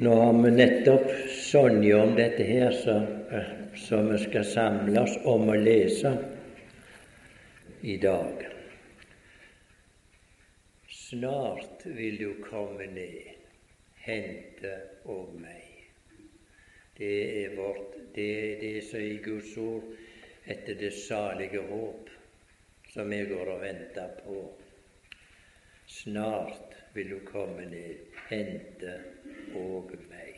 Nå har vi nettopp Sonja om dette her, som vi skal samle oss om å lese i dag. Snart vil du komme ned, hente og meg. Det er vårt, det er som i Guds ord etter det salige håp som vi går og venter på. Snart vil du komme ned, hente og meg.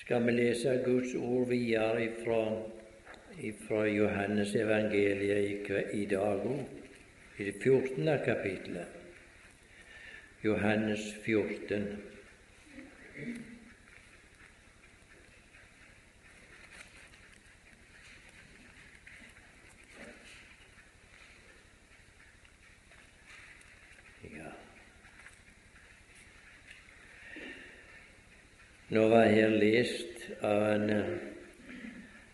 Skal vi lese Guds ord videre ifra, ifra Johannes evangeliet i, i dag òg, i det 14. kapittelet. Johannes 14. Nå var her lest av en eh,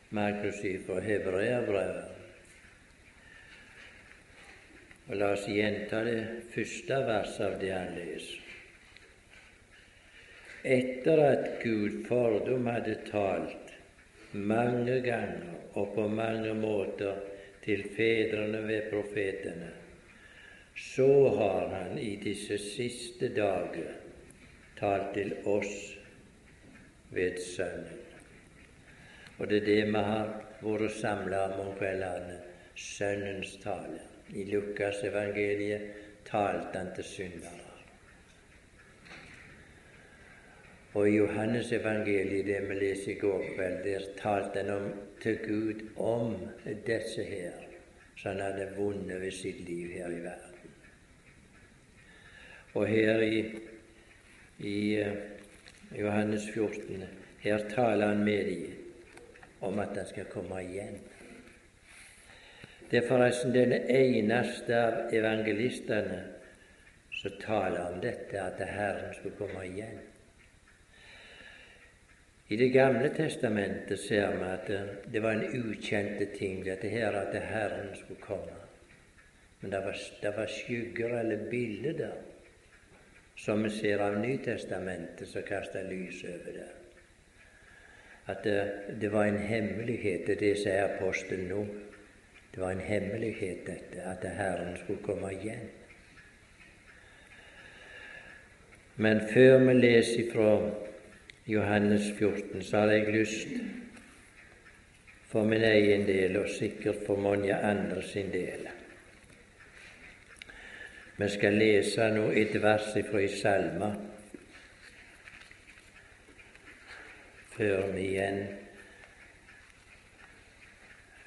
Markus fra Hebreabrevet. Og La oss gjenta det første verset av det han leser. Etter at Gud fordom hadde talt mange ganger og på mange måter til fedrene ved profetene, så har han i disse siste dager talt til oss ved Sønnen. Og det er det vi har vært samla om om kveldene Sønnens tale. I Lukas evangeliet talte han til syndere. Og i Johannes evangeliet, det vi leser i går kveld, der talte han om, til Gud om disse her, som han hadde vunnet ved sitt liv her i verden. Og her i, i Johannes 14. Her taler han med dem om at han skal komme igjen. Det er forresten den eneste av evangelistene som taler om dette, at Herren skulle komme igjen. I Det gamle testamentet ser vi at det var en ukjente ting, dette her at Herren skulle komme. Men det var, det var skygger eller bilder som vi ser av Nytestamentet, som kaster lys over det. At det, det var en hemmelighet, det sier apostelen nå. Det var en hemmelighet, dette, at Herren skulle komme igjen. Men før vi leser fra Johannes 14, så har jeg lyst for min egen del, og sikkert for mange andre sin del, vi skal lese nå et vers fra i Salma før vi igjen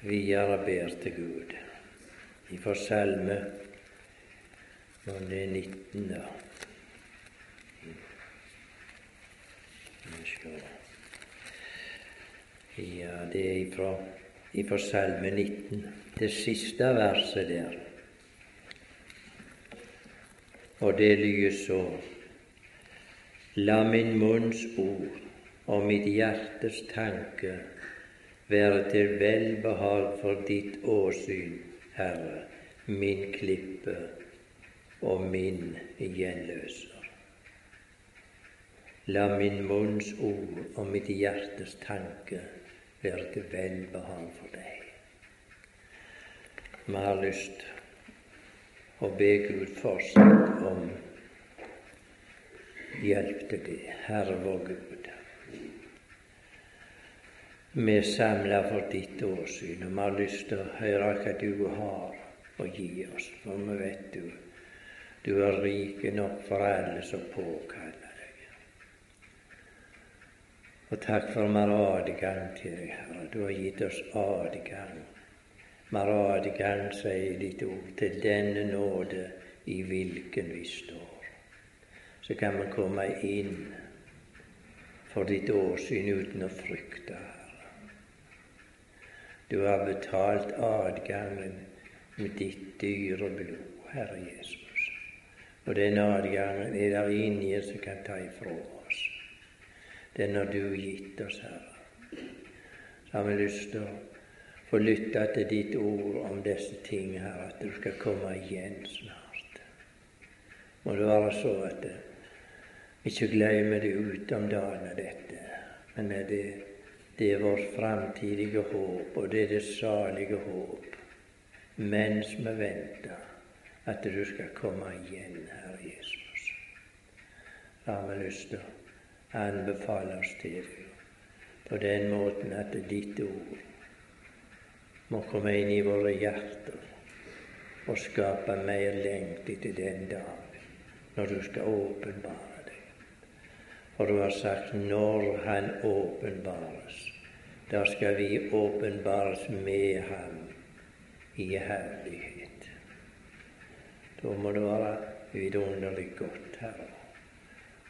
videre ber til Gud. Ifra Salme når det er 19, da. Ja, det er ifra, ifra Salme 19, det siste verset der. Og det lyder så La min munns ord og mitt hjertes tanke være til velbehag for ditt åsyn, Herre, min klippe og min gjenløser. La min munns ord og mitt hjertes tanke være til velbehag for deg. Vi har lyst og be Gud fortsatt om hjelp til det, Herre vår Gud. Vi er samla for ditt åsyn, og vi har lyst til å høre hva du har å gi oss, for vi vet du du er rik nok for alle som påkaller deg. Og takk for vi har adgang til deg, Herre. Du har gitt oss adgang Maradgang, sier ditt ord, til denne nåde i hvilken vi står. Så kan vi komme inn for ditt åsyn uten å frykte, Herre. Du har betalt adgangen med ditt dyre blod, Herre Jesus. Og den adgangen er der ingen som kan ta ifra oss. Den har du gitt oss, Herre. Så har vi lyst til å få lytte til ditt ord om disse ting Herre, at du skal komme igjen snart. Må det være så at Ikke glemme det utom dagen dette, men det, det er vårt framtidige håp, og det er det salige håp, mens vi venter at du skal komme igjen, Herre Jesus. La meg lyst til å anbefale oss til deg på den måten at ditt ord må komme inn i våre hjerter og skape mer lengt etter den dag når du skal åpenbare for du har sagt når Han åpenbares, da skal vi åpenbares med Ham i herlighet. Da må det være vidunderlig godt, Herre,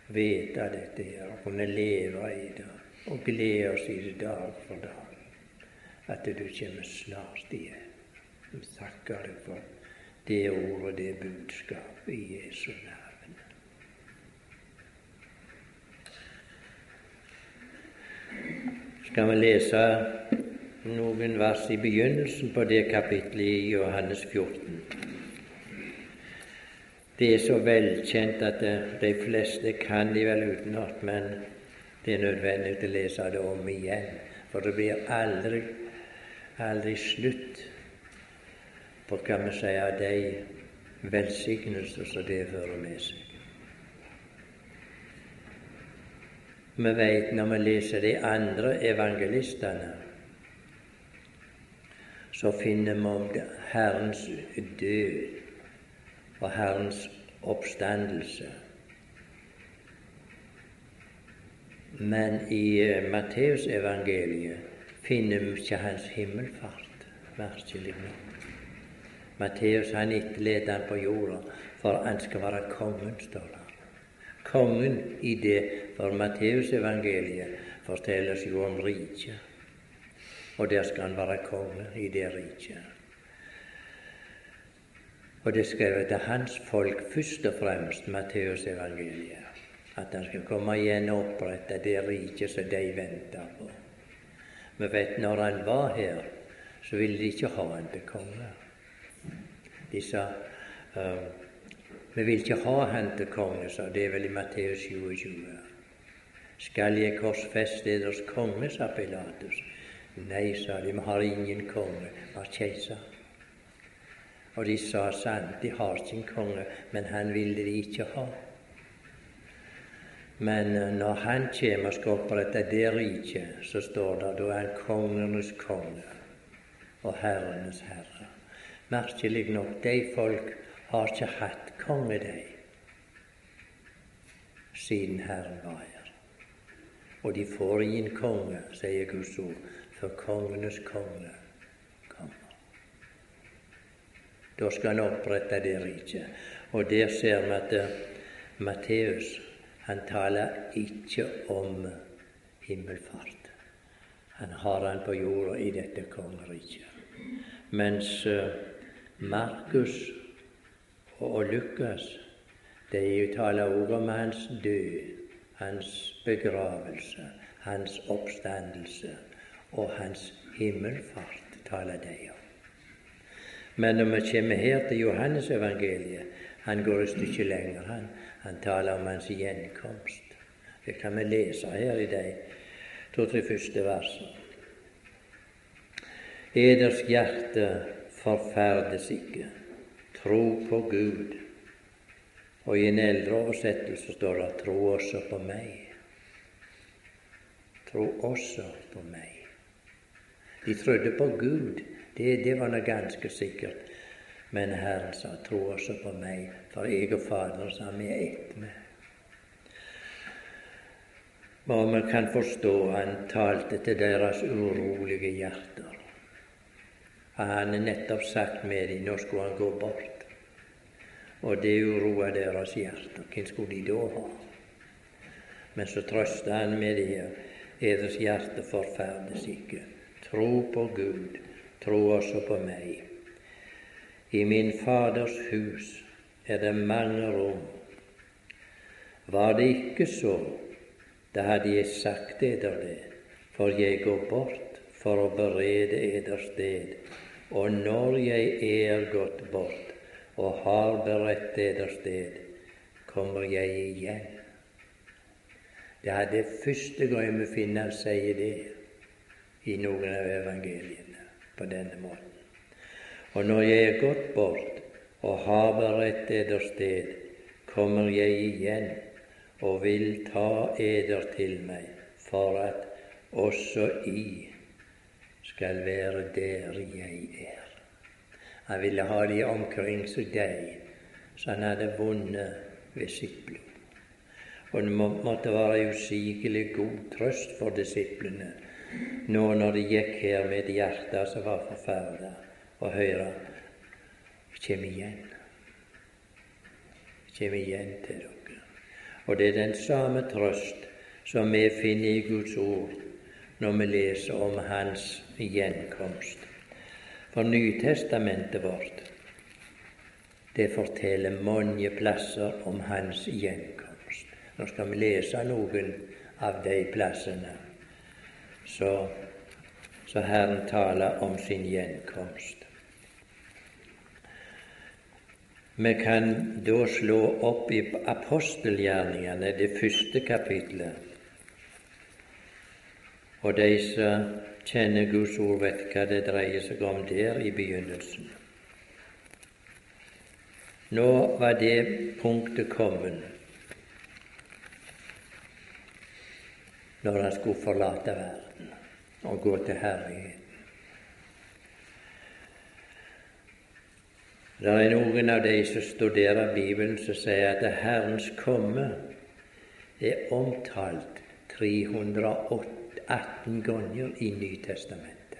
vite dette her, og kunne leve i det og glede oss i det dag for dag, at du kommer snart igjen. Vi takker deg for det ordet det budskapet i Jesu navn. Skal vi lese noen vers i begynnelsen på det kapittelet i Johannes 14. Det er så velkjent at de fleste kan de vel utenat, men det er nødvendig å lese det om igjen, for det blir aldri, aldri slutt på hva vi sier de velsignelser som det fører med seg. Vi veit når vi leser de andre evangelistene, så finner vi om Herrens død og Herrens oppstandelse. Men i uh, Matteusevangeliet finner vi ikke hans himmelfart, merkelig nok. Matteus han etterlater han på jorda for han skal være kongen, står det kongen i det, for Matteusevangeliet fortelles jo om riket. Og der skal han være konge i det riket. Og det er skrevet til hans folk først og fremst, Matteusevangeliet, at han skal komme igjen og opprette det riket som de venter på. Vi vet når han var her, så ville de ikke ha han til konge. De sa uh, vi vil ikke ha han til konge, sa det vel i Matteus 27. Skal jeg korsfeste deres konge, sa Pilatus. Nei, sa de, vi har ingen konge, vi har keiser. Og de sa sant, de har sin konge, men han ville de ikke ha. Men eh, når han kommer og skal opprette det riket, så står det da er han kongenes konge og herrenes herre. Merkelig nok, de folk har ikke hatt konge, de, siden Herren var her. Og de får ingen konge, sier Guds ord, før kongenes konge kommer. Da skal han opprette det riket. Og der ser vi at uh, Matteus han taler ikke om himmelfart. Han har han på jorda i dette kongeriket. Mens uh, Markus og lykkes. jo taler også om hans død, hans begravelse, hans oppstandelse og hans himmelfart taler de om. Men når vi kommer her til Johannesevangeliet, han går et stykke lenger. Han, han taler om hans gjenkomst. Det kan vi lese her i de to-tre første versene. Eders hjerte forferdes ikke tro på Gud. Og i en eldre oversettelse står det 'tro også på meg'. Tro også på meg. De trodde på Gud, det, det var nå ganske sikkert. Men Herren sa 'tro også på meg', for jeg og Fader sa vi er ett med. Og vi kan forstå han talte til deres urolige hjerter. Han hadde nettopp sagt med dem nå skulle han gå bort. Og det uroa deres hjerte. Hvem skulle de da ha? Men så trøsta han med det her. Eders hjerte forferdes ikke. Tro på Gud, tro også på meg. I min Faders hus er det mange rom. Var det ikke så, da hadde jeg sagt eder det, for jeg går bort for å berede eder sted. Og når jeg er gått bort, og har beredt eder sted, kommer jeg igjen Det er det første gang vi finner sier det i noen av evangeliene på denne måten. Og når jeg er gått bort og har beredt eder sted, kommer jeg igjen og vil ta eder til meg, for at også I skal være der jeg er. Han ville ha de omkring seg, deg, så han hadde vunnet ved sitt blod. Og det måtte være usigelig god trøst for disiplene nå når de gikk her med et hjerte som var forferda, og høre Kjem igjen. Kjem igjen til dere. Og det er den samme trøst som vi finner i Guds ord når vi leser om Hans gjenkomst. For Nytestamentet vårt, det forteller mange plasser om Hans gjenkomst. Nå skal vi lese noen av de plassene så, så Herren taler om sin gjenkomst. Vi kan da slå opp i apostelgjerningene, det første kapitlet. Og de som kjenner Guds ord, vet hva det dreier seg om der i begynnelsen. Nå var det punktet kommet når han skulle forlate verden og gå til herligheten. Det er noen av de som studerer Bibelen, som sier at Herrens komme er omtalt 318 ganger i Nytestamentet.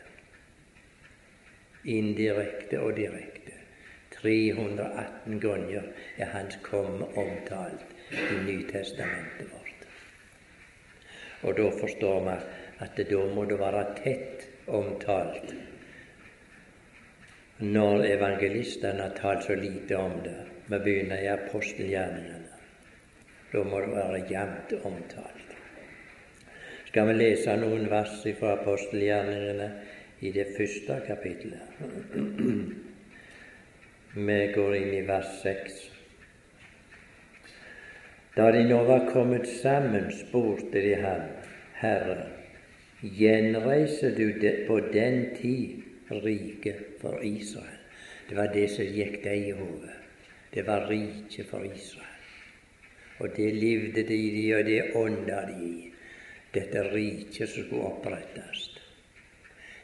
Indirekte og direkte. 318 ganger er Hans komme omtalt i Nytestamentet vårt. Og da forstår vi at da må det være tett omtalt når evangelistene har talt så lite om det. Vi begynner i apostelgjerningene. Da må det være jevnt omtalt. Skal vi lese noen vers fra apostelgjerningene i det første kapittelet? Vi går inn i vers seks. Da de nå var kommet sammen, spurte de ham, Herre, gjenreiser du på den tid riket for Israel. Det var det som gikk deg i hodet. Det var riket for Israel. Og det levde de i, og det ånda de i. Dette riket som skulle opprettes.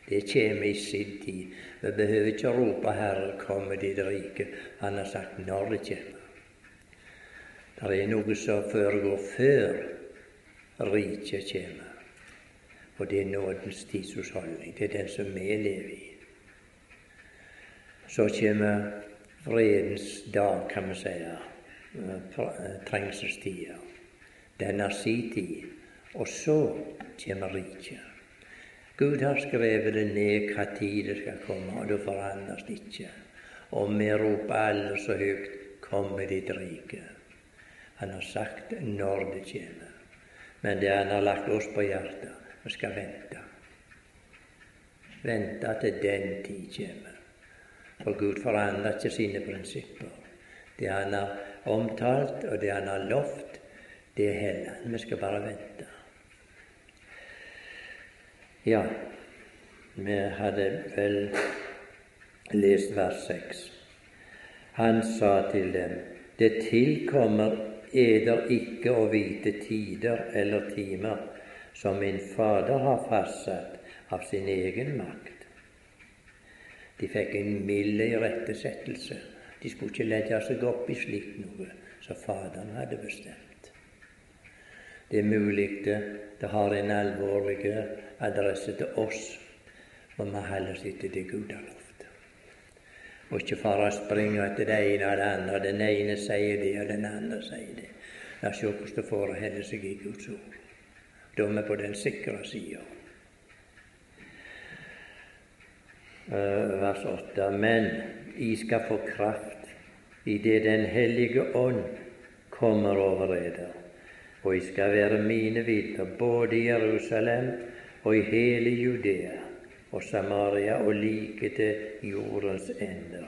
Det kommer i sin tid. Vi behøver ikke rope 'Herre, komme ditt rike'. Han har sagt når det kommer. Det er noe som foregår før riket kommer. Og det er nådens tidshusholdning. Det er den som vi lever i. Så kommer fredens dag, kan vi si, trengselstida. Den er sin tid. Og så kommer riket. Gud har skrevet det ned hva tid det skal komme, og det forandres ikke. Og vi roper alle så høyt 'Kom med ditt rike'. Han har sagt når det kommer. Men det han har lagt oss på hjertet, vi skal vente. Vente til den tid kommer. For Gud forandrer ikke sine prinsipper. Det han har omtalt, og det han har lovt, det heller Vi skal bare vente. Ja, vi hadde vel lest vers 6. Han sa til dem, det tilkommer eder ikke å vite tider eller timer som min Fader har fastsatt av sin egen makt. De fikk en mild irettesettelse. De skulle ikke legge seg opp i slikt noe som Faderen hadde bestemt. Det er mulig det, det har en alvorlig adresse til oss, for vi holder oss etter det Gud har lovt. Og ikke fare å springe etter det ene og det andre. Den ene sier det, og den andre sier det. La oss se hvordan det får seg i Guds ord. Da er vi på den sikre sida. Eh, vers 8. Men I skal få kraft idet Den hellige ånd kommer over eder, og I skal være mine vitner både i Jerusalem og i hele Judea og Samaria og like til jordens ender.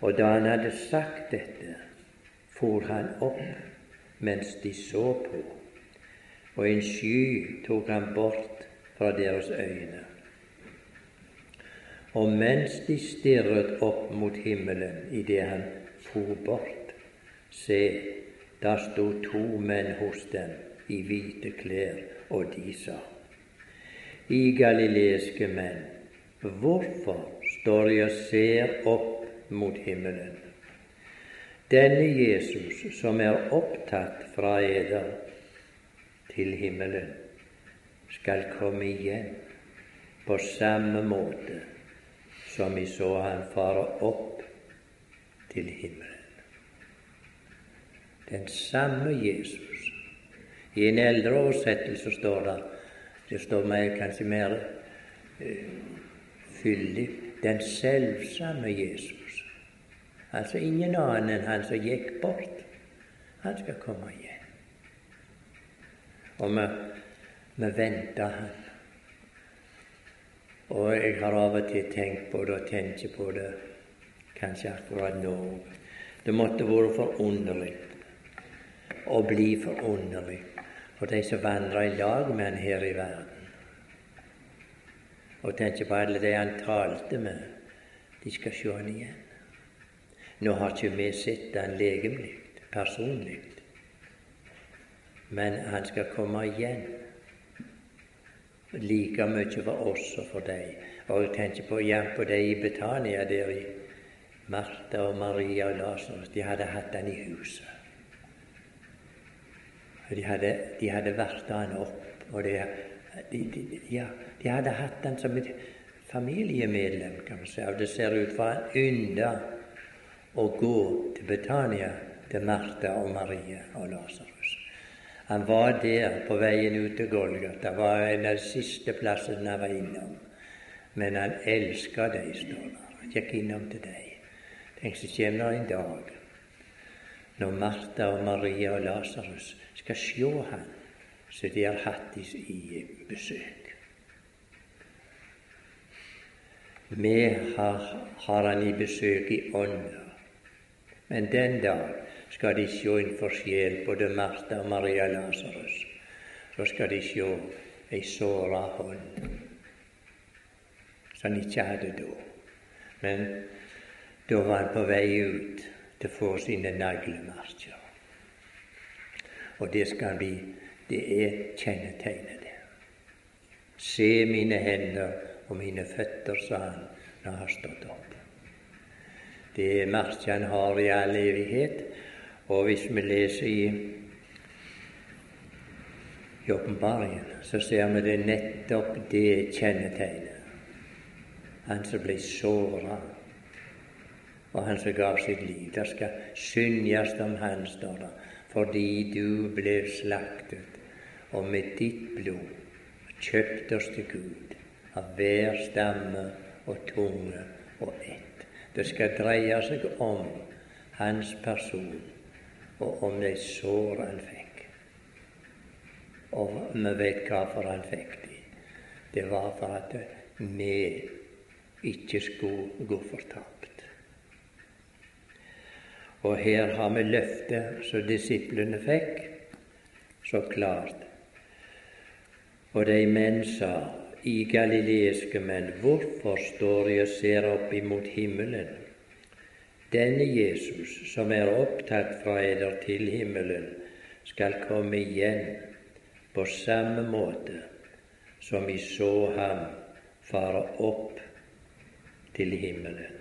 Og da han hadde sagt dette, for han opp mens de så på og en sky tok han bort fra deres øyne. Og mens de stirret opp mot himmelen idet han for bort, se, da sto to menn hos dem i hvite klær, og de sa:" I galileiske menn, hvorfor står de og ser opp mot himmelen? Denne Jesus som er opptatt fra eder til himmelen, skal komme igjen på samme måte som vi så han fare opp til himmelen. Den samme Jesus. I en eldre oversettelse står det det står mer, kanskje mer uh, fyldig den selvsamme Jesus. Altså ingen annen enn han som gikk bort. Han skal komme igjen. Og vi, vi venter han. Og jeg har av og til tenkt på det og tenker på det kanskje akkurat nå. Det måtte vært forunderlig å bli forunderlig for de som vandrer i lag med han her i verden. Og tenker på alle de han talte med. De skal se han igjen. Nå har ikke vi sett han legemlig, personlig, men han skal komme igjen like mye for oss og for deg. Og jeg tenker på, ja, på de i Betania, der i Martha og Maria og Lasarus. De hadde hatt han i huset. De hadde, de hadde vært han opp, og de, de, ja, de hadde hatt han som et familiemedlem, kan man si. Og det ser ut for han ynda å gå til Betania, til Martha og Maria og Lasarus. Han var der på veien ut til Golgata. Det var en av de siste plassene han var innom. Men han elska deg, står det. Gikk innom til deg. Tenk så kommer det en dag når Martha og Maria og Lasarus skal se han som de har hatt i besøk. Vi har, har han i besøk i ånda, men den dag skal de sjå en forskjell, både Martha og Maria og Lasarus. Så skal de sjå ei såra hånd som han ikke hadde da. Men da var han på vei ut til å få sine naglemarker. Og det skal bli Det er kjennetegnet, det. Se mine hender og mine føtter, sa han når han stått opp. Det er merket han har i all evighet, og hvis vi leser i, i åpenbaringen, så ser vi det nettopp det kjennetegnet. Han som ble såra, og han som gav sitt liv. Det skal synges om han, står det, fordi du ble slaktet, og med ditt blod kjøpt oss til Gud av hver stamme og tunge og ett. Det skal dreie seg om hans person og om de sår han fikk. Og vi vet hvorfor han fikk de. Det var for at vi ikke skulle gå fortapt. Og her har vi løftet som disiplene fikk, så klart. Og de menn sa, i galileiske menn, hvorfor står de og ser opp imot himmelen? Denne Jesus, som er opptatt fra eder til himmelen, skal komme igjen på samme måte som vi så ham fare opp til himmelen.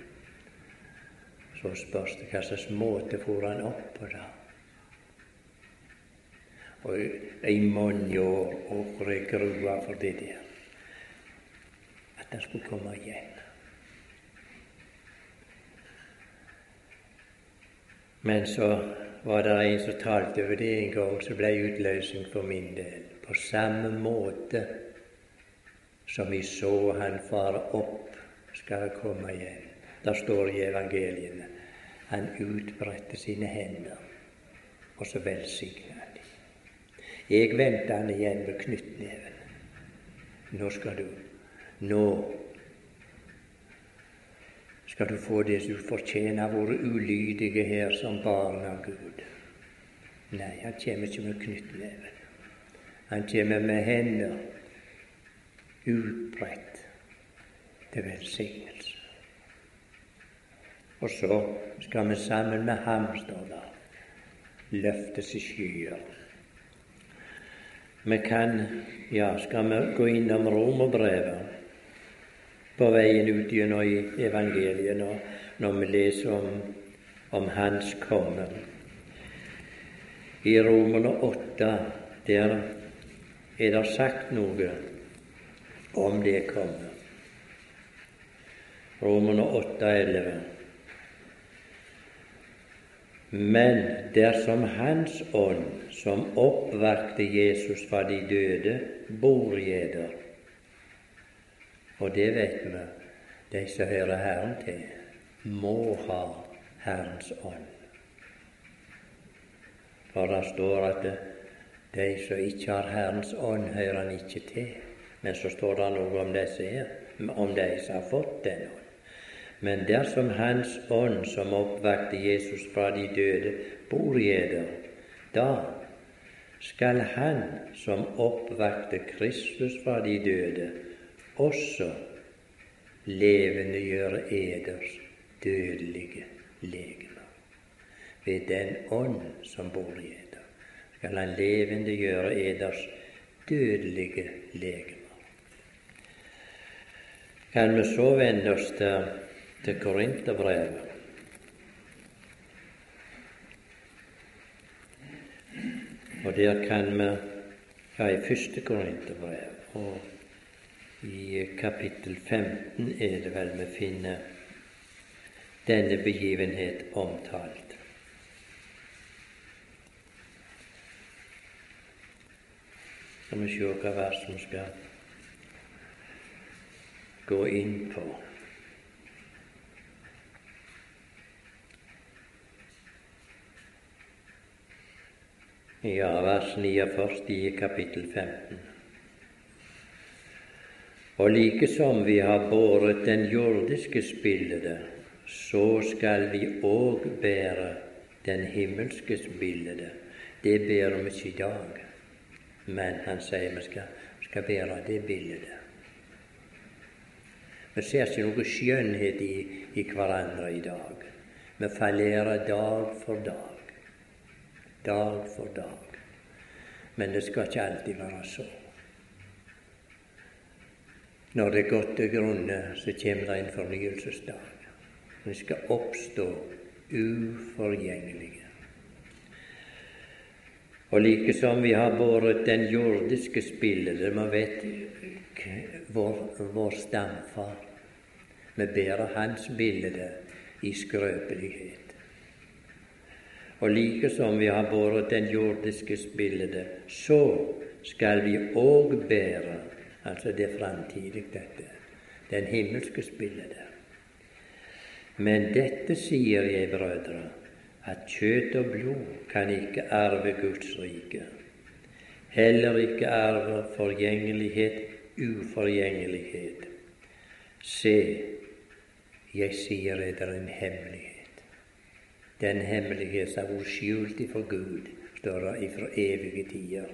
Så spørs det hva slags måte for han opp på da. Og i mange år jeg grua for det der, at han skulle komme igjen. Men så var det en som talte over det en gang, som ble utløsning for min del. På samme måte som vi så han fare opp, skal han komme igjen. Der står i evangeliene han utbredte sine hender, og så velsigna han dem. Jeg venter han igjen med knyttneven. Nå skal du Nå skal du få det du fortjener, av våre ulydige her som barn av Gud. Nei, han kommer ikke med knyttneven. Han kommer med hender utbredt til velsignelse. Og så skal vi sammen med ham, står der, løftes i skyer. Vi kan, ja, skal vi gå innom Romerbrevet på veien ut gjennom evangeliet når, vi leser om, om Hans komme. I Romerne åtte, der er det sagt noe om det kommer. Romerne 8,11. Men dersom Hans ånd, som oppvakte Jesus fra de døde, bor i eder Og det vet vi, de som hører Herren til, må ha Herrens ånd. For det står at de som ikke har Herrens ånd, hører Han ikke til. Men så står det noe om disse her, om de som har fått den ånd. Men dersom Hans ånd, som oppvakte Jesus fra de døde, bor i eder, da skal Han som oppvakte Kristus fra de døde, også levendegjøre eders dødelige legemer. Ved den ånd som bor i eder, skal Han levendegjøre eders dødelige legemer. Kan vi så vende oss til, til Korinterbrevet? Og der kan vi ja, i første Korinterbrev og i kapittel 15 er det vel vi finner denne begivenhet omtalt. Skal vi se hva vers vi skal gå inn på. Ja, vers 49 i kapittel 15. Og like som vi har båret den jordiske spillede, så skal vi òg bære den himmelske spillede. Det bærer vi ikke i dag, men han sier vi skal, skal bære det bildet. Vi ser ikke noe skjønnhet i, i hverandre i dag. Vi fallerer dag for dag. Dag for dag. Men det skal ikke alltid være så. Når det er gått til grunne, så kommer det en fornyelsesdag. Vi skal oppstå uforgjengelige. Og like som vi har båret den jordiske spillet, Vi vet vår, vår stamfar vi bærer hans bilde i skrøpelighet. Og like som vi har båret den jordiske bilde, så skal vi òg bære altså det framtidig, dette, den himmelske bilde. Men dette sier jeg, brødre, at kjøtt og blod kan ikke arve Guds rike, heller ikke arve forgjengelighet, uforgjengelighet. Se, jeg sier dere en hemmelighet. Den hemmelighet som var skjult ifra Gud, står det ifra evige tider.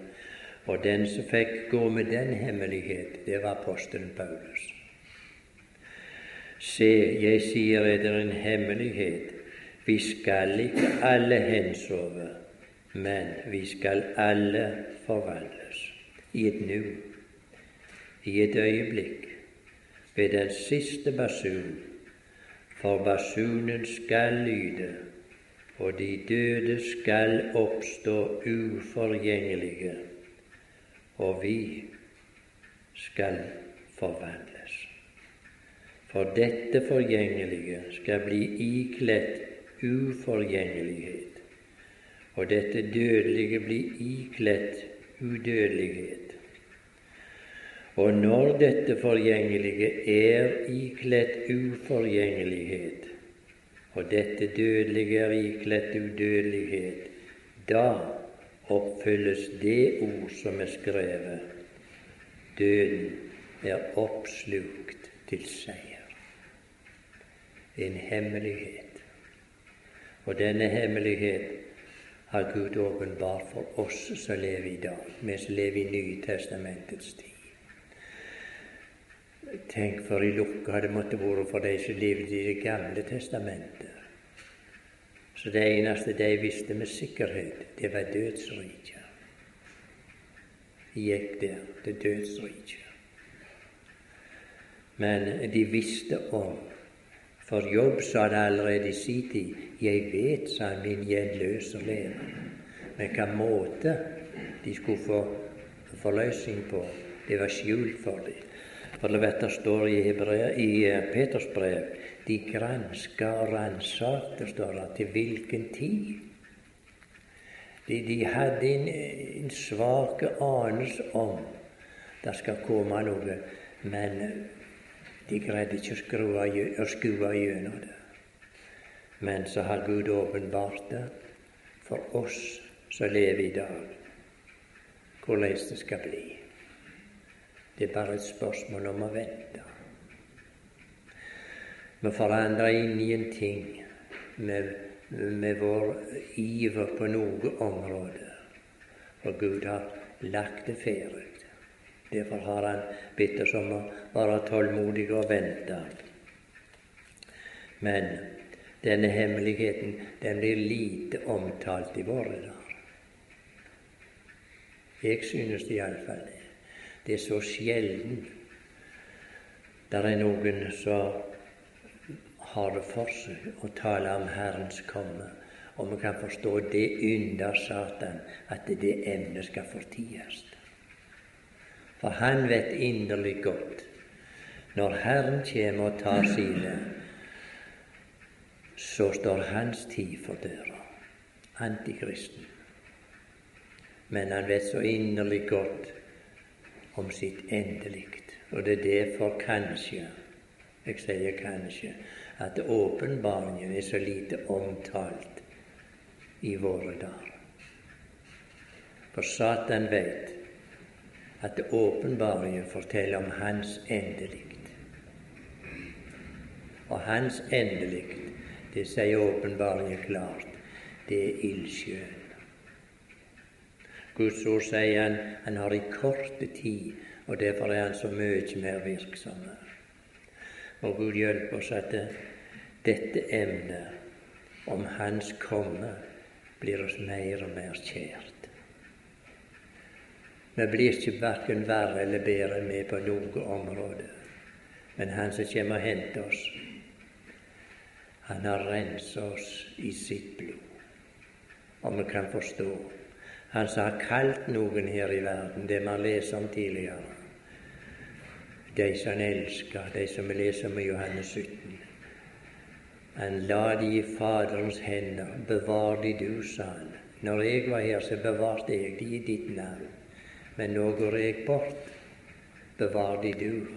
Og den som fikk gå med den hemmelighet, det var apostelen Paulus. Se, jeg sier dere en hemmelighet. Vi skal ikke alle hensove, men vi skal alle forvandles. I et nu, i et øyeblikk, ved den siste basun for basunen skal lyde, og de døde skal oppstå uforgjengelige, og vi skal forvandles. For dette forgjengelige skal bli ikledt uforgjengelighet, og dette dødelige blir ikledt udødelighet. Og når dette forgjengelige er ikledt uforgjengelighet, og dette dødelige er ikledt udødelighet, da oppfylles det ord som er skrevet. Døden er oppslukt til seier. En hemmelighet. Og denne hemmelighet har Gud åpenbart for oss som lever i dag, vi lever i Nytestamentets tid. Tenk for i lukka det måtte vært for de som levde i Det gamle testamentet. Så det eneste de visste med sikkerhet, det var dødsriket. De gikk der til dødsriket. Men de visste om For Jobb sa det allerede i sin tid. Jeg vet, sa han, min gjenløser lever. Men hva måte de skulle få forløsning på, det var skjult for dem. For det vet det står i, Hebrea, i eh, Peters brev de granska og ransakte, står det, til hvilken tid. De, de hadde en, en svak anelse om det skal komme noe, men de greide ikke å skue gjennom det. Men så har Gud åpenbart det for oss som lever i dag, hvordan det skal bli. Det er bare et spørsmål om å vente. Vi forandrer ingenting med, med vår iver på noe område, for Gud har lagt det ferdig. Derfor har Han bedt oss om å være tålmodige og vente. Men denne hemmeligheten den blir lite omtalt i våre dager. Jeg synes iallfall det. Det er så sjelden der er noen som har det for seg å tale om Herrens komme, og vi kan forstå det ynder Satan at det emnet skal forties. For han vet inderlig godt når Herren kommer og tar sine, så står hans tid for døra, antikristen. Men han vet så inderlig godt om sitt endelikt. Og det er derfor kanskje, jeg sier kanskje, at åpenbaringen er så lite omtalt i våre dager. For Satan vet at åpenbaringen forteller om hans endelikt. Og hans endelikt, det sier åpenbaringen klart, det er ildsjøen. Guds ord sier han han har i korte tid, og derfor er han så mye mer virksom. Og Gud hjelpe oss at dette emnet om Hans komme blir oss mer og mer kjært. Vi blir ikke verken verre eller bedre med på noe område. Men Han som kommer og henter oss, han har renset oss i sitt blod. Og vi kan forstå han som har kalt noen her i verden, det vi har lest om tidligere. De som han elsker, de som vi leser om i Johannes 17. Han la de i Faderens hender. Bevar de du, sa han. Når jeg var her, så bevarte jeg de i ditt navn. Men nå går jeg bort. Bevar de du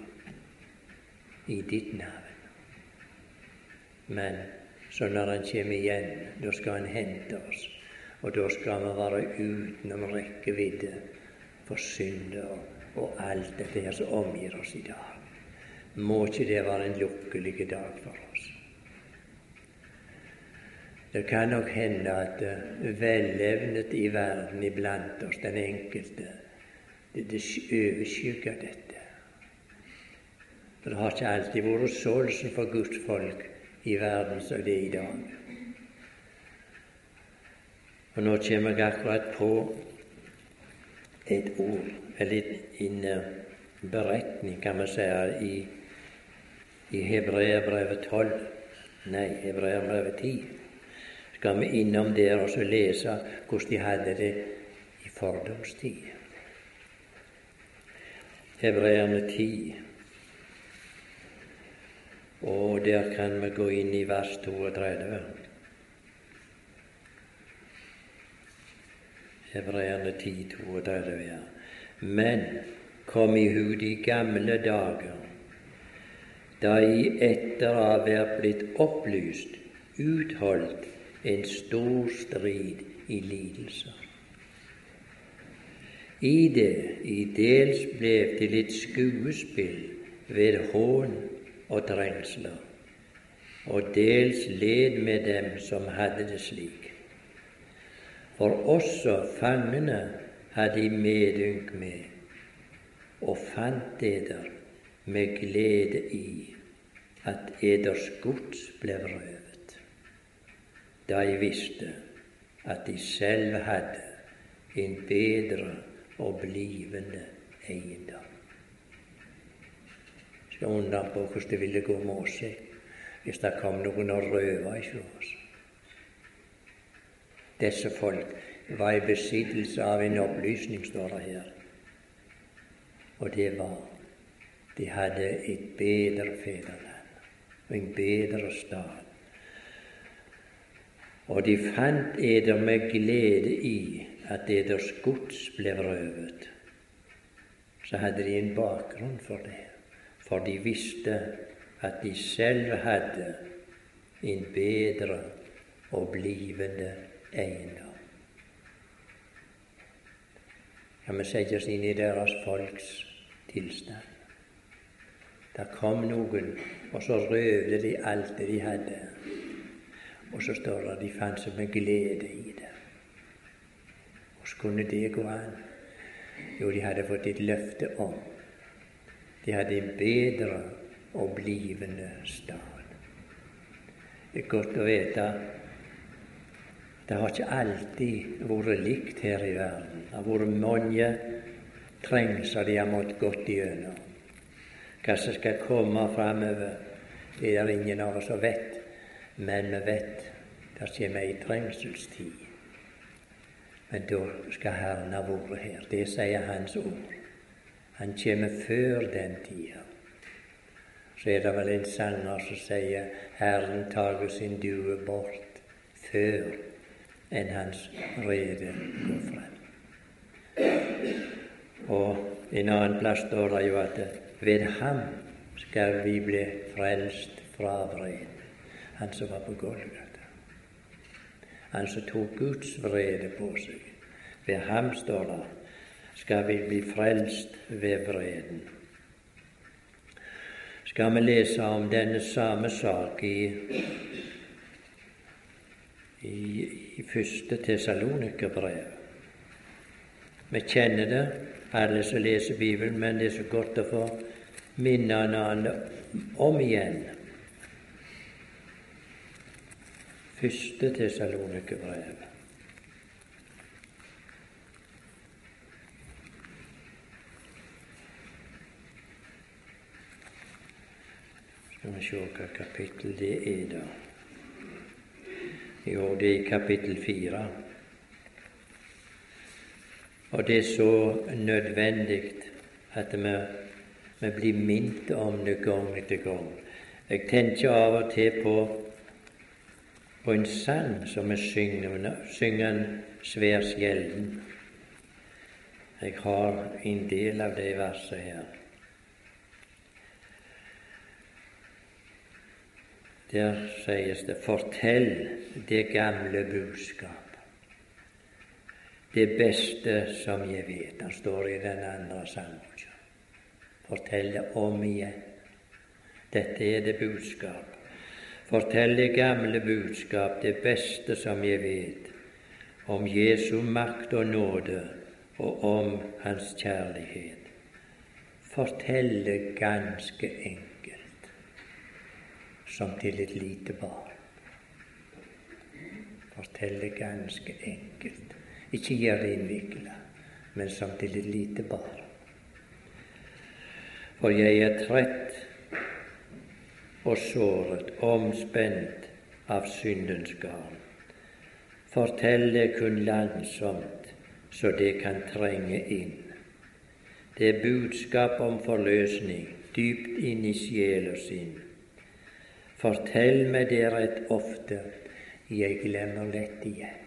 i ditt navn. Men så når han kommer igjen, da skal han hente oss. Og da skal vi være utenom rekkevidde for synder og, alt dette her som omgir oss i dag. Må ikke det være en lukkelig dag for oss? Det kan nok hende at vellevnet i verden iblant oss, den enkelte, det, det overskygger dette. For det har ikke alltid vært sånn for Guds folk i verden som det er i dag. Og nå kommer jeg akkurat på et ord, eller en beretning, kan man si, i, i Hebreabrevet 12. Nei, Hebreabrevet 10. Skal vi innom der og så lese hvordan de hadde det i fordomstid. Hebreerne 10. Og der kan vi gå inn i vers 32. Hebreerne 10, 32. Men kom i hu de gamle dager, da I etter å ha blitt opplyst utholdt en stor strid i lidelser. I det i dels ble til et skuespill ved hån og trengsler, og dels led med dem som hadde det slik. For også fangene hadde de medynk med, og fant eder med glede i at eders gods ble røvet, da de visste at de selv hadde en bedre og blivende eiendom. Skal undre på hvordan det ville gå med oss hvis det kom noen og røva hos oss. Disse folk var i besittelse av en opplysning, står det her. Og det var de hadde et bedre fedreland og en bedre stad. Og de fant eder med glede i at eders gods ble røvet. Så hadde de en bakgrunn for det, for de visste at de selv hadde en bedre og blivende eiendom. Kan vi sette oss inn i deres folks tilstand? Der kom noen, og så røvde de alt det de hadde. Og så står det de fant seg med glede i det. Hvordan kunne det gå an? Jo, de hadde fått et løfte om de hadde en bedre og blivende stad. Det er godt å vite det har ikke alltid vært likt her i verden. Det har vært mange trengsler de har måttet gått igjennom. Hva som skal komme framover, det er ingen av oss som vet. Men vi vet det kommer ei trengselstid. Men da skal Herren ha vært her. Det sier Hans ord. Han kommer før den tida. Så er det vel en sanger som sier 'Herren tager sin due bort før enn hans rede går frem. Og en annen plass står det jo at ved ham skal vi bli frelst fra vreden. Han som var på Golgata. Han som tok Guds vrede på seg. Ved ham, står det, skal vi bli frelst ved vreden. Skal vi lese om denne samme sak i i, i første Tessalonikerbrev. Vi kjenner det, alle som leser Bibelen, men det er så godt å få minne hverandre om igjen. Første Tessalonikerbrev. Skal vi se hva kapittel det er, da. Jo, det er i kapittel fire. Og det er så nødvendig at vi, vi blir minnet om det gang etter gang. Jeg tenker av og til på, på en sang som vi synger, synger svært sjelden. Jeg har en del av det versene her. Der sies det 'fortell det gamle budskap'. Det beste som jeg vet. Han står i den andre sangen. Fortell det om igjen. Dette er det budskap. Fortell det gamle budskap, det beste som jeg vet, om Jesu makt og nåde og om Hans kjærlighet. Fortell det ganske enkelt som til et lite barn. Forteller ganske enkelt. Ikke gjør det innvikla, men som til et lite barn. For jeg er trett og såret, omspent av syndens garn. Fortell det kun langsomt, så det kan trenge inn. Det er budskap om forløsning dypt inn i sjel og sinn Fortell meg det rett ofte, jeg glemmer lett igjen.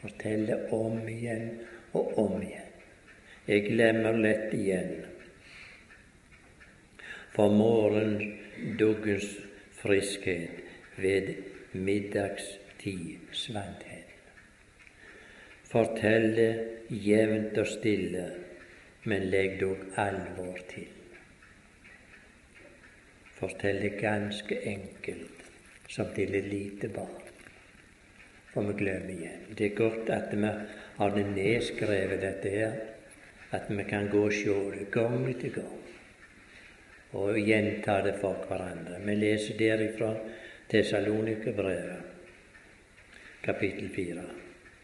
Fortell det om igjen og om igjen. Jeg glemmer lett igjen. For morgenduggens friskhet ved middagstid svant hen. Fortell det jevnt og stille, men legg dog alvor til forteller ganske enkelt som til et lite barn. for vi glemmer igjen. Det er godt at vi har det nedskrevet, dette her, at vi kan gå og se det gang etter gang og gjenta det for hverandre. Vi leser derifra Tessalonikerbrevet, kapittel 4.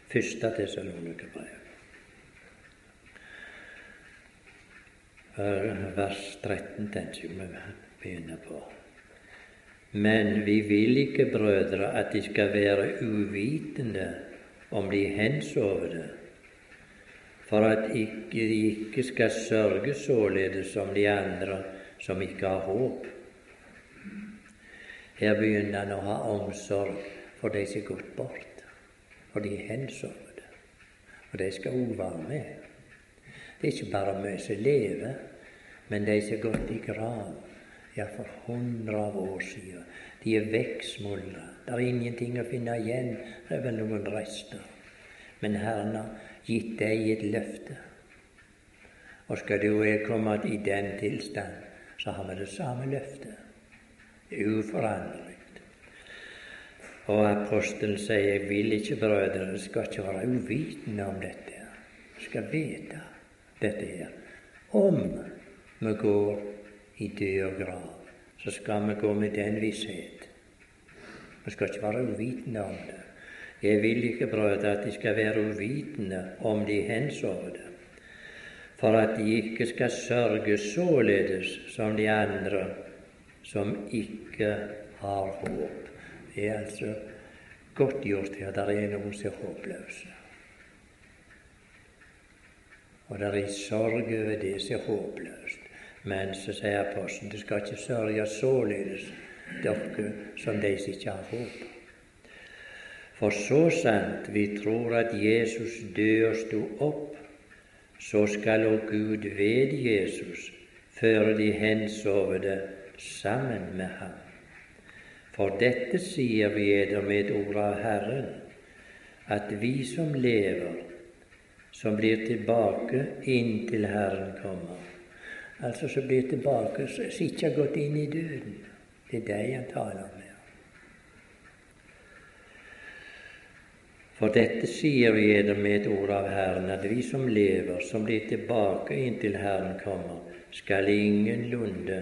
Første Tessalonikerbrev. Vers 13 tenker vi begynner på. Men vi vil ikke, brødre, at de skal være uvitende om de hensovne, for at ikke, de ikke skal sørge således som de andre som ikke har håp. Her begynner han å ha omsorg for de som er gått bort, for de hensovne. Og de skal òg være med. Det er ikke bare vi som lever, men de som er gått i grav ja, for hundre av år siden. De er vekksmuldra. Det er ingenting å finne igjen. Det er vel noen rester. Men Herren har gitt deg et løfte. Og skal du komme i den tilstand, så har vi det samme løftet. Uforanderlig. Og apostelen sier, 'Jeg vil ikke, brødre, dere skal ikke være uvitende om dette.' Jeg skal vite dette her. Om vi går i død og grav, så skal vi gå med den visshet. Vi skal ikke være uvitende om det. Jeg vil ikke, brødre, at de skal være uvitende om de hensovne, for at de ikke skal sørge således som de andre som ikke har håp. Det er altså godt gjort her. Det er noen som er håpløse. Og det er sorg over det som er håpløst. Men så sier apostelen du skal ikke sørge således dere som de som ikke har håp. For så sant vi tror at Jesus døde og sto opp, så skal òg Gud ved Jesus føre de hensovne sammen med ham. For dette sier vi eder med ord av Herren, at vi som lever, som blir tilbake inntil Herren kommer, altså som blir tilbake, som ikke har gått inn i døden. Det er det han taler om her. For dette sier vi med et ord av Herren, at vi som lever, som blir tilbake inntil Herren kommer, skal ingenlunde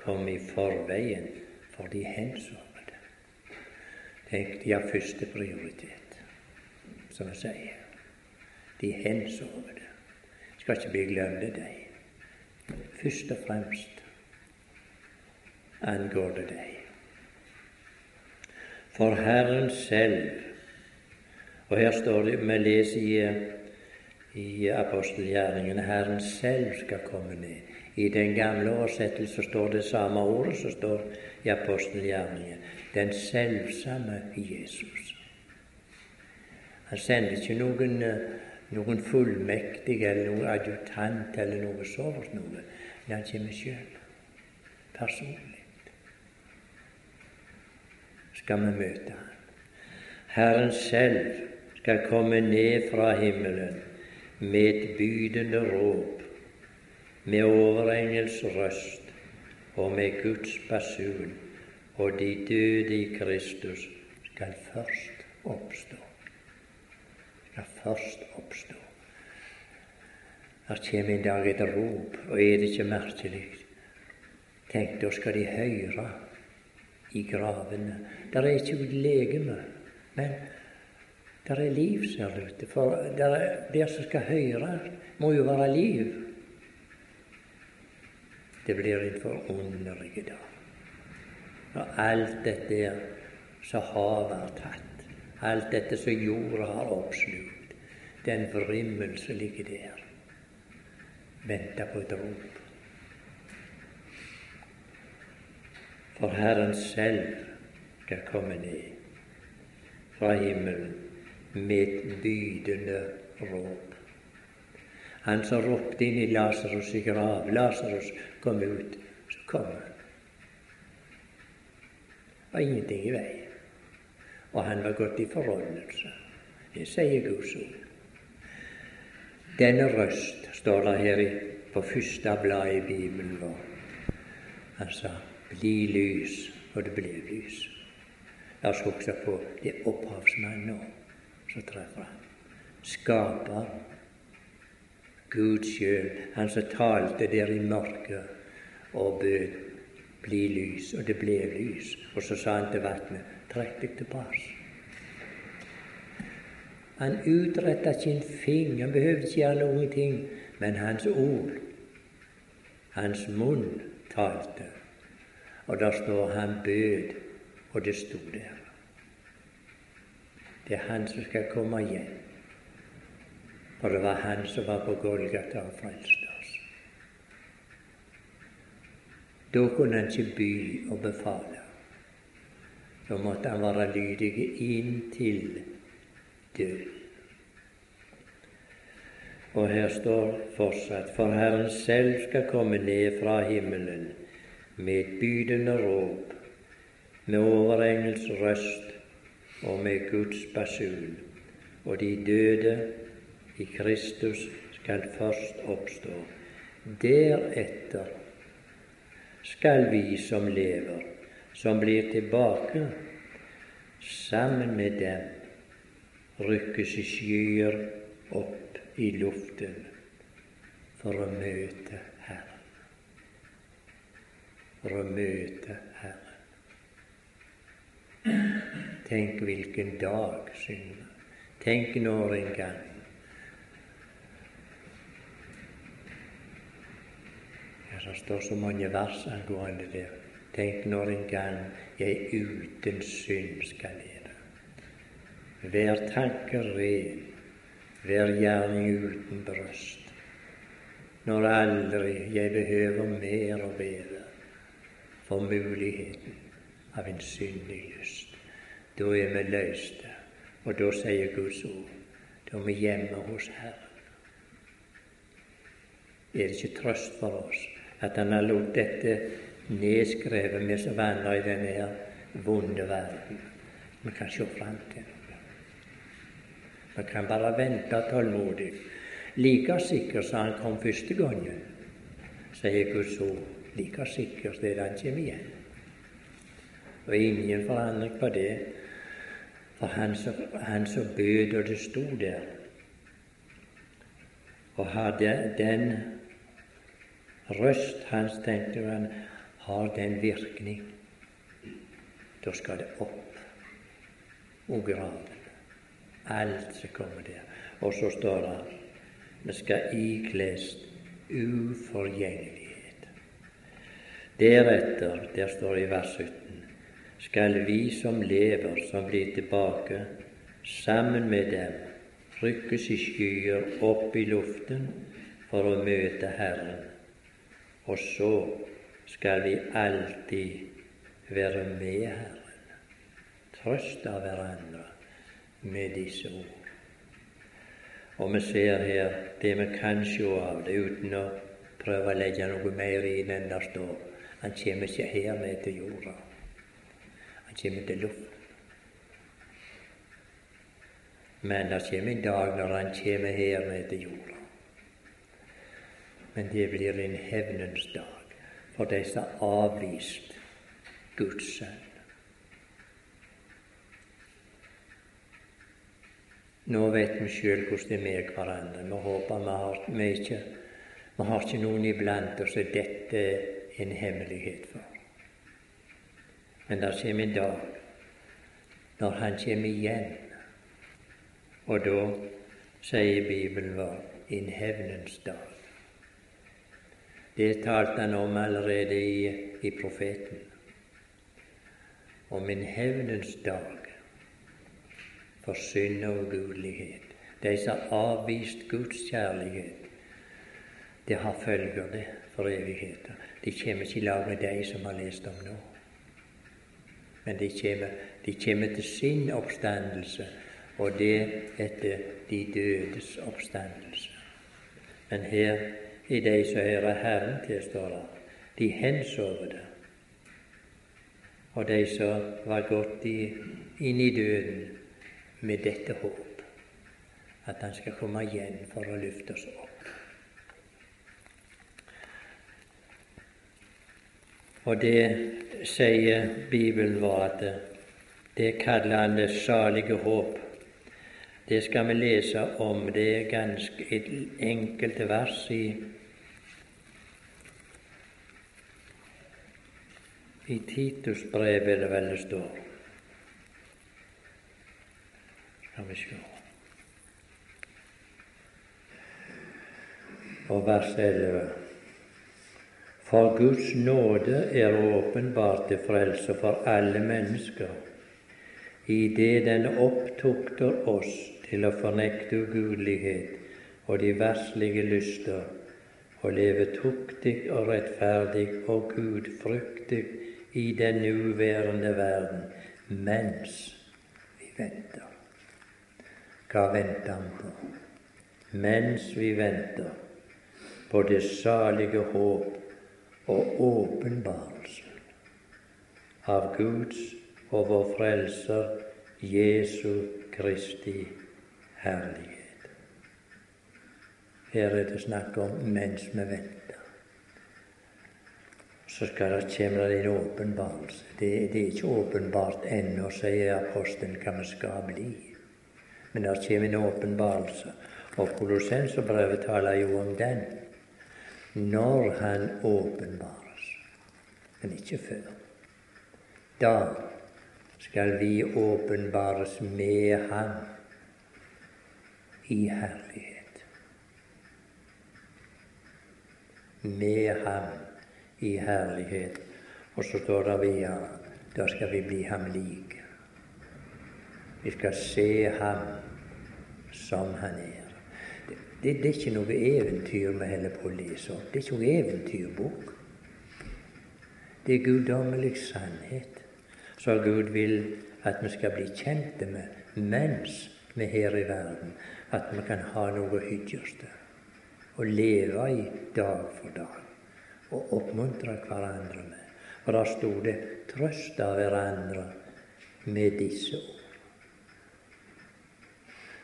komme i forveien for de hensovne. Tenk, de har første prioritet, som jeg sier. De hensovne. Skal ikke bli glemte, de først og fremst angår det deg. For Herren selv Og her står det, vi leser i, i apostelgjerningene, Herren selv skal komme ned. I den gamle oversettelsen står det samme ordet som står i apostelgjerningen. Den selvsamme Jesus. Han sender ikke noen noen fullmektig eller noen adjutant eller noe sånt noe. Men han kommer sjøl, personlig. Skal vi møte han. Herren selv skal komme ned fra himmelen med et bydende råp, med overengels røst og med Guds basun, og de døde i Kristus skal først oppstå først oppstå. Det kommer en dag et rop, og er det ikke merkelig? Tenk, da skal de høre i gravene. Der er ikke legeme, men der er liv, ser det ut For der, der som skal høre, må jo være liv. Det blir en forunderlig dag. Og alt dette som havet har tatt alt dette som jorda har oppslukt, den vrimmel som ligger der, venter på et rop. For Herren selv skal komme ned fra himmelen med et bydende råp. Han som ropte inn i Lasarus' grav. Lasarus kom ut. Så kom han. Det var ingenting i veien og han var gått i forholdelse. Det sier Guds ord. Denne røst står det her på første blad i Bibelen vår. Han sa 'bli lys', og det ble lys. La oss huske på det opphavsmannen som treffer ham. Skaper. Gud sjøl, han som talte der i mørket og bød bli lys, og det ble lys. Og så sa han til vannet, trekk deg tilbake. Han utretta sin finger, han behøvde ikke gjøre noen ting, men hans ord, hans munn, talte. Og der står han bød, og det sto der. Det er han som skal komme igjen. For det var han som var på Golgata og frelste oss. Da kunne han ikke by og befale. Da måtte han være lydig inntil døden. Og her står fortsatt For Herren selv skal komme ned fra himmelen med et bydende råp, med overengels røst og med Guds basun, og de døde i Kristus skal først oppstå. Deretter skal vi som lever, som blir tilbake, sammen med dem rykkes i skyer opp i luften for å møte Herren. For å møte Herren. Tenk hvilken dag, synger Tenk når en gang Det står så mange vers angående det. Tenk når en gang jeg uten synd skal lede. Vær tanke ren, vær gjerning uten brøst. Når aldri jeg behøver mer og bedre for muligheten av en syndig lyst. Da er vi løste, og da sier Guds ord, da er vi hjemme hos Herren. Er det ikke trøst for oss at Han har latt dette nedskrevet, med så vandrer i denne her vonde verden. Vi kan se fram til Vi kan bare vente tålmodig. Like sikker som han kom første gangen, sier Guds ord, like sikkert er det han kommer igjen. Og ingen forandring på det, for han som, han som bød, og det sto der, og hadde den røst hans, tenkte han, har den virkning. Da skal det opp og graven. Alt som kommer der. Og så står det vi skal ikles uforgjengelighet. Deretter, der står det i vers 17, skal vi som lever, som blir tilbake, sammen med dem, rykkes i skyer opp i luften for å møte Herren og så skal vi alltid være med Herren, trøste hverandre med disse ord. Og vi ser her det vi kan se av det, uten å prøve å legge noe mer i det enn det står. Han kommer ikke her ned til jorda. Han kommer til luften. Men det kommer en dag når han kommer her ned til jorda men det blir en hevnens dag for de som har avvist Guds sønn. Nå vet vi sjøl hvordan det er med hverandre. Vi håper vi har, vi ikke, vi har ikke noen iblant oss som dette er en hemmelighet for. Men det kommer en dag når Han kommer igjen, og da sier Bibelen vår en hevnens dag. Det talte han om allerede i, i profeten. Om en hevnens dag for synd og ugudelighet. De som har avvist Guds kjærlighet, det har følger det for evigheten. De kommer ikke i lag med de som har lest om nå. Men de kommer, de kommer til sin oppstandelse, og det etter de dødes oppstandelse. Men her i de som hører Herren til, står det. De hensover det. Og de som var gått inn i døden med dette håp, at Han skal komme igjen for å løfte oss opp. Og det sier Bibelen vår at det kaller han det salige håp. Det skal vi lese om. Det er ganske enkelt vers i I Titusbrevet er det vel det står. Skal vi sjå. Og vers 11. For Guds nåde er åpenbart til frelse for alle mennesker, i det den opptukter oss til å fornekte ugudelighet og de verslige lyster, og leve tuktig og rettferdig og gudfryktig i den nuværende verden, mens vi venter. Hva venter han på? Mens vi venter på det salige håp og åpenbarelsen av Guds og vår Frelser Jesu Kristi herlighet. Her er det snakk om mens vi venter. Så skal det komme en åpenbarelse. Det, det, er ikke åpenbart ennå, sier apostelen, hva vi skal bli. Men det kommer en åpenbarelse. Og Kolossenserbrevet taler jo om den. Når Han åpenbares, men ikke før. Da skal vi åpenbares med Ham i herlighet. Med ham i herlighet. Og så står det videre da skal vi bli ham like. Vi skal se ham som han er. Det, det, er ikke noe eventyr vi holder på å lese opp. Det er ikke noe eventyrbok. Det er guddommelig sannhet som Gud vil at vi skal bli kjente med mens vi er her i verden at vi kan ha noe å leve i dag for dag og oppmuntre hverandre med. For da sto det 'trøst av hverandre med disse ord'.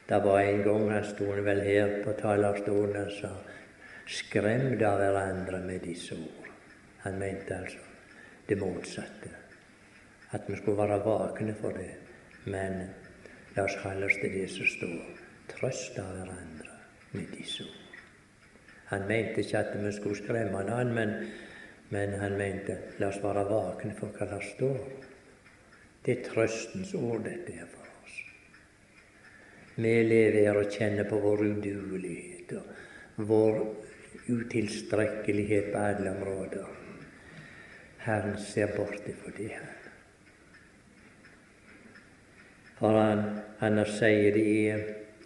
Det var en gang han sto vel her på talerstolen og sa 'skremt av hverandre med disse ord'. Han mente altså det motsatte. At vi skulle være vakne for det. Men la oss holde oss til det som står Trøst av hverandre med disse ord. Han mente ikke at vi skulle skremme noen, men, men han mente la oss være våkne for hva det står. Det er trøstens ord, dette er for. Vi lever her og kjenner på vår udugelighet og vår utilstrekkelighet på alle områder. Herren ser bort ifra det her. For han, han sier det i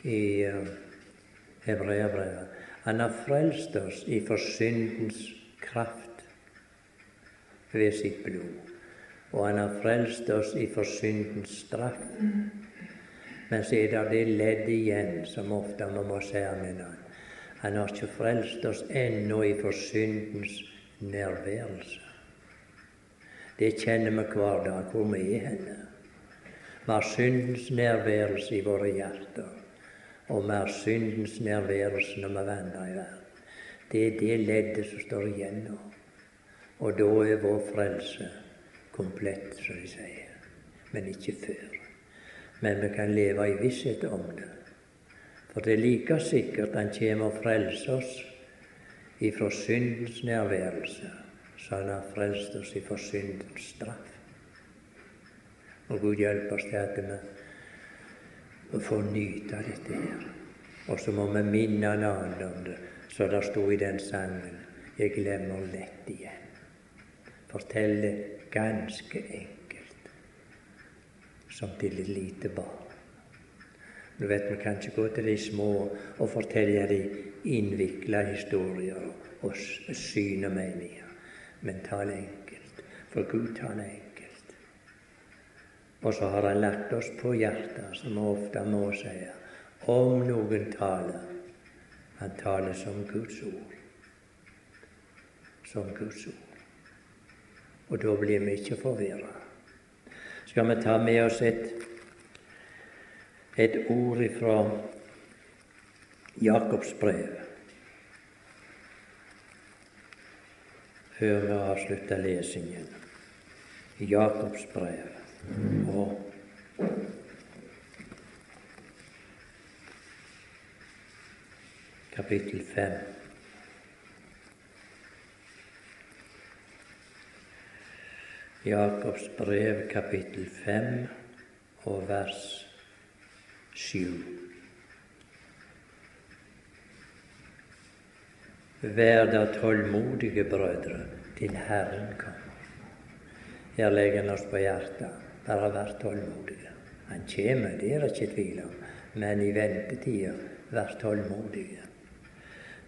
i uh, Hebreabrevet. Han har frelst oss ifra syndens kraft ved sitt blod. Og han har frelst oss ifra syndens straff. Men så er det det leddet igjen som ofte vi må se med han. Han har ikke frelst oss ennå ifra syndens nærværelse. Det kjenner vi hver dag hvor vi er henne. Vi har syndens nærværelse i våre hjerter og vi har syndens nærværelse når vi vandrer i verden. Det er det leddet som står igjen nå. Og da er vår frelse komplett, som de sier. Men ikke før. Men vi kan leve i visshet om det. For det er like sikkert Han kommer og frelser oss ifra syndens nærværelse, så Han har frelst oss ifra syndens straff. Og Gud hjelpe oss til at vi får få nyte dette her. Og så må vi minne en annen om det, så det sto i den sangen 'Jeg glemmer lett igjen'. Fortelle ganske enkelt, som til et lite barn. Du vet, Vi kan ikke gå til de små og fortelle de innvikla historier og syne meninger, men tale enkelt. For Gud taler enkelt. Og så har Han lagt oss på hjertet, som vi ofte må si, om noen taler. Han taler som Guds ord. Som Guds ord. Og da blir vi ikke forvirra skal vi ta med oss et, et ord ifra Jakobs brev før vi avslutter lesingen. Jakobs brev. Og kapittel 5. Jakobs brev, kapittel 5 og vers 7. Vær da tålmodige, brødre, til Herren kommer. Her legger han oss på hjertet. Bare vær tålmodige. Han kommer, det er det ikke tvil om, men i ventetida, vær tålmodige.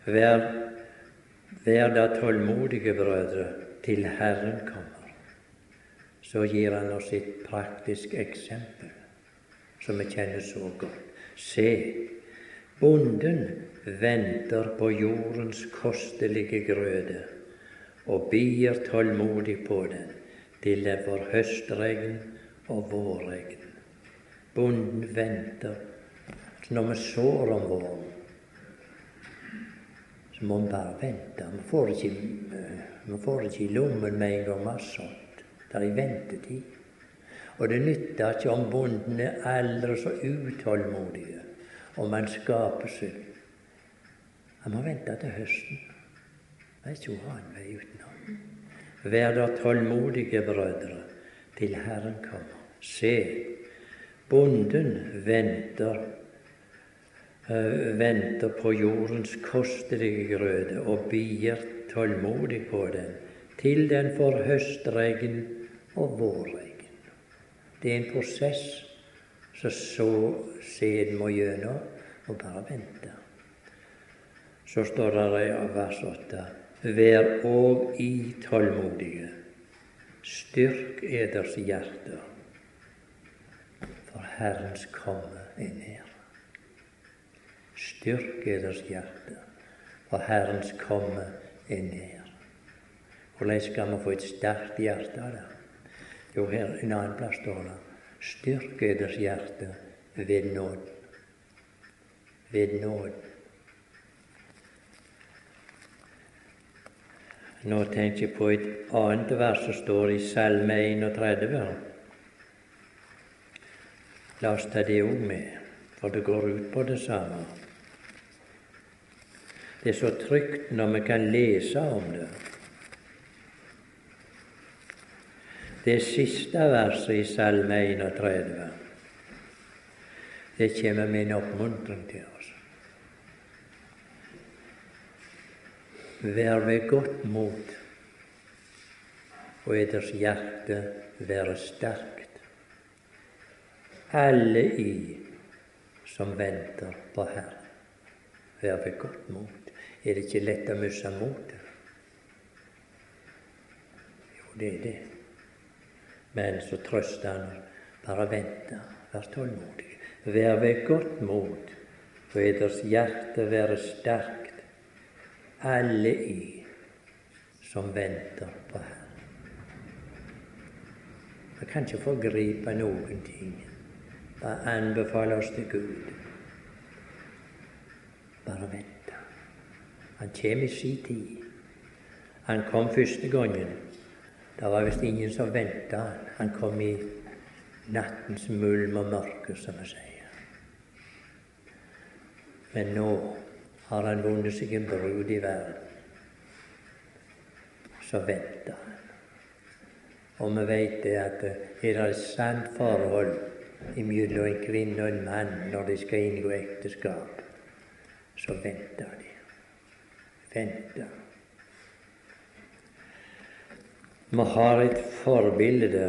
Vær, vær da tålmodige, brødre, til Herren kommer. Så gir han oss et praktisk eksempel som vi kjenner så godt. Se, bonden venter på jordens kostelige grøde og bier tålmodig på den De lever høstregn og vårregn. Bonden venter. Så Når vi sår om våren, så må vi bare vente. Vi får ikke, vi får ikke i lommen med en gang masse. sådd. Det er ventetid. Og det nytter ikke om bonden er aldri så utålmodig, om han skaper seg han må vente til høsten. Det er ikke ha vei utenom. Vær da tålmodige, brødre, til Herren kommer. Se, bonden venter, uh, venter på jordens kostelige grøde og bier tålmodig på den til den får høstregn og vårregn. Det er en prosess som så sæden må gjennom, og bare vente så står det i vers 8.: Vær òg i tålmodige, styrk eders hjerter, for Herrens komme er nær. Styrk eders hjerter, for Herrens komme er nær. Hvordan skal vi få et sterkt hjerte av det? Jo, her en annen plass står det Styrk eders hjerte ved nåden. Ved nåden. Nå tenker jeg på et annet vers som står i Salme 31. La oss ta det òg med, for det går ut på det samme. Det er så trygt når vi kan lese om det. Det siste verset i Salme 31, det kommer med en oppmuntring til oss. Vær ved godt mot, og eders hjerte være sterkt. Alle i som venter på Herren, vær ved godt mot. Er det ikke lett å miste motet? Jo, det er det. Men så trøster han bare vent, vær tålmodig. Vær ved godt mot, for eders hjerte være sterkt alle i som venter på Herren. Vi kan ikke forgripe noen ting. Bare anbefale oss til Gud. Bare vente. Han kommer i sin tid. Han kom første gangen. Det var visst ingen som venta han. Kom i nattens mulm og mørke, som vi sier. Men nå har han vunnet seg en brud i verden, så venter han. Og vi vet det at er det et sant forhold mellom en kvinne og en mann når de skal inngå ekteskap, så venter de. Venter. Vi har et forbilde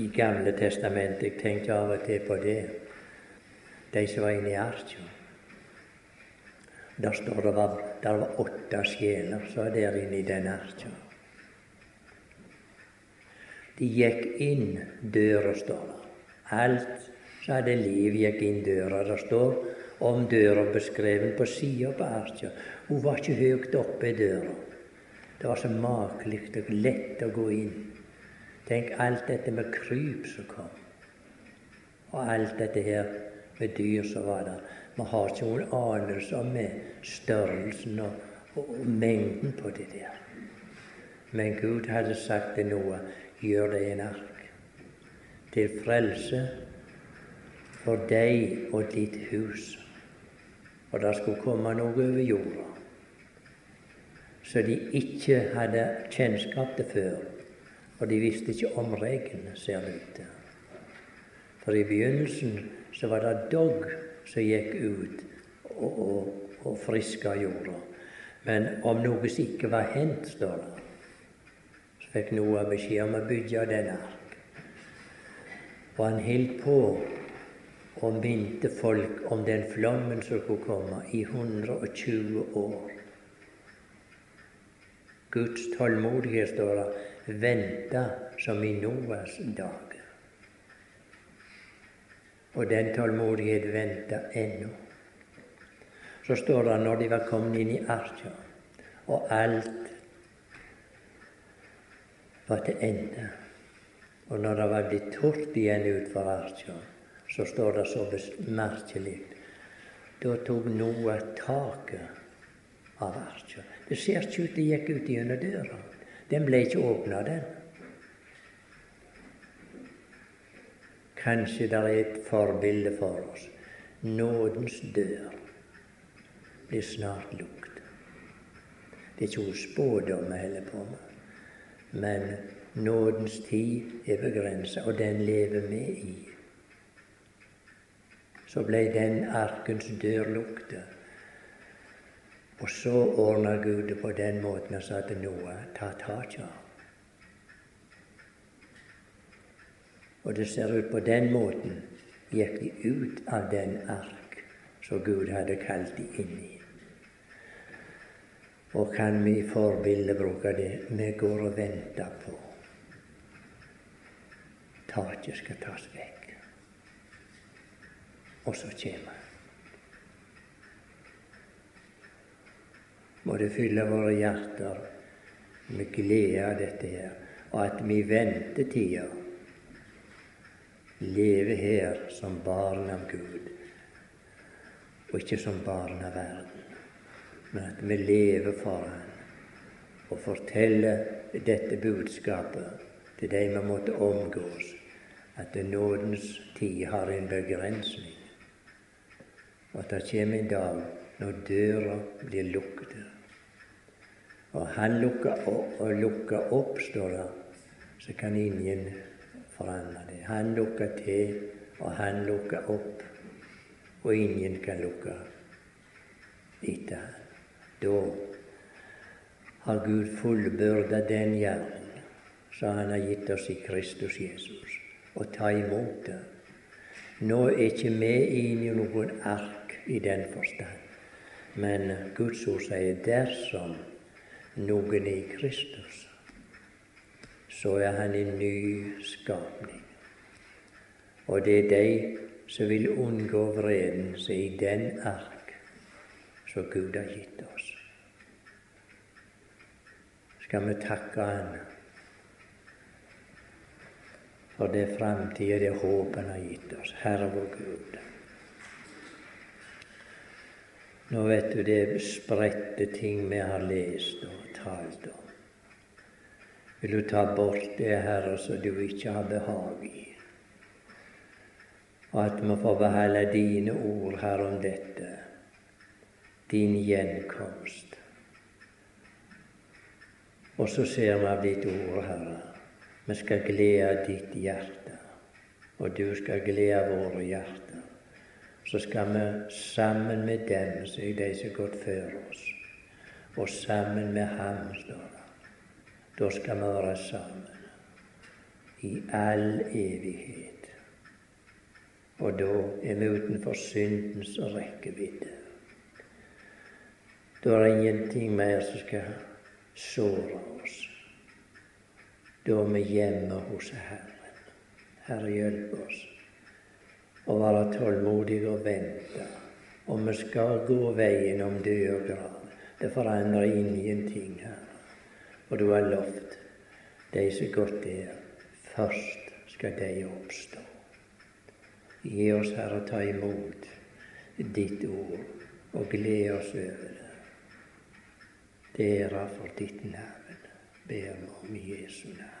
i Gamle testamentet. Jeg tenker av og til på det. De som var inne i arken. Der står det var, der var åtte sjeler som var der inne i den arka. De gikk inn døra, står det. Alt som hadde liv, gikk inn døra. Det står om døra beskrevet på sida på arka. Hun var ikke høyt oppe i døra. Det var så makelig og lett å gå inn. Tenk alt dette med kryp som kom, og alt dette her med dyr som var der. Vi har ikke noen anelse om størrelsen og, og, og, mengden på det der. Men Gud hadde sagt til Noah gjør deg en ark til frelse for deg og ditt hus. og det skulle komme noe over jorda så de ikke hadde kjennskap til før. Og de visste ikke om regn, ser det ut til. For i begynnelsen så var det dogg som gikk ut og, og, og friska jorda. Men om noe som ikke var hendt, står det, så fikk Noah beskjed om å bygge den ark. Og han holdt på og minte folk om den flommen som skulle komme, i 120 år. Guds tålmodighet, står det, venta som i Noas dag. Og den tålmodighet venta ennå. Så står det når de var kommet inn i arka, og alt var til ende, og når det var blitt tørt igjen utfor arka, så står det så merkelig Da tok Noah taket av arka. Det ser ikke ut det gikk ut gjennom døra. Den ble ikke åpna, den. Kanskje det er et forbilde for oss. Nådens dør blir snart lukket. Det er ikke hos spådom heller på med, men nådens tid er begrensa, og den lever vi i så ble den arkens dør lukta. Og så ordna Gud det på den måten og sa til Noah ta tak av. Og det ser ut på den måten gikk de ut av den ark som Gud hadde kalt de inn i. Og kan vi i bruke det vi går og venter på taket skal tas vekk og så kjem Må det fylle våre hjerter med glede av dette her, og at vi i ventetida lever her som barn av Gud, og ikke som barn av verden. Men at vi lever for Han og forteller dette budskapet til de vi måtte omgås, at nådens tid har en begrensning og at det kommer en dag når døra blir lukket. Og han lukker opp, og lukka opp, står det, så kan ingen forandre det. Han lukker til, og han lukker opp, og ingen kan lukke etter han. Da har Gud fullbyrda den gjerning som Han har gitt oss i Kristus Jesus, og ta imot det. Nå er ikke vi inne i noen ark i den forstand. Men Guds ord sier dersom noen i Kristus, så er han en ny skapning. Og det er de som vil unngå vreden som i den ark som Gud har gitt oss. Skal vi takke Han for det framtida, det håpet Han har gitt oss, Herre vår Gud. Nå vet du det er spredte ting vi har lest og talt om. Vil du ta bort det, Herre, som du ikke har behag i? Og at vi får beholde dine ord her om dette, din gjenkomst. Og så ser vi av ditt ord, Herre. Vi skal glede ditt hjerte, og du skal glede våre hjerter så skal vi sammen med dem, som er de som har gått før oss, og sammen med ham, står det, da skal vi være sammen i all evighet. Og da er vi utenfor syndens rekkevidde. Da er det ingenting mer som skal såre oss. Da er vi hjemme hos Herren. Herre, hjelp oss og være tålmodige og vente. Og vi skal gå veien om død og grav. Det forandrer ingenting, her. Og du har lovt de som godt er, først skal de oppstå. Gi oss, Herre, ta imot ditt ord og glede oss over det. Ære for ditt navn, ber vi om Jesu navn.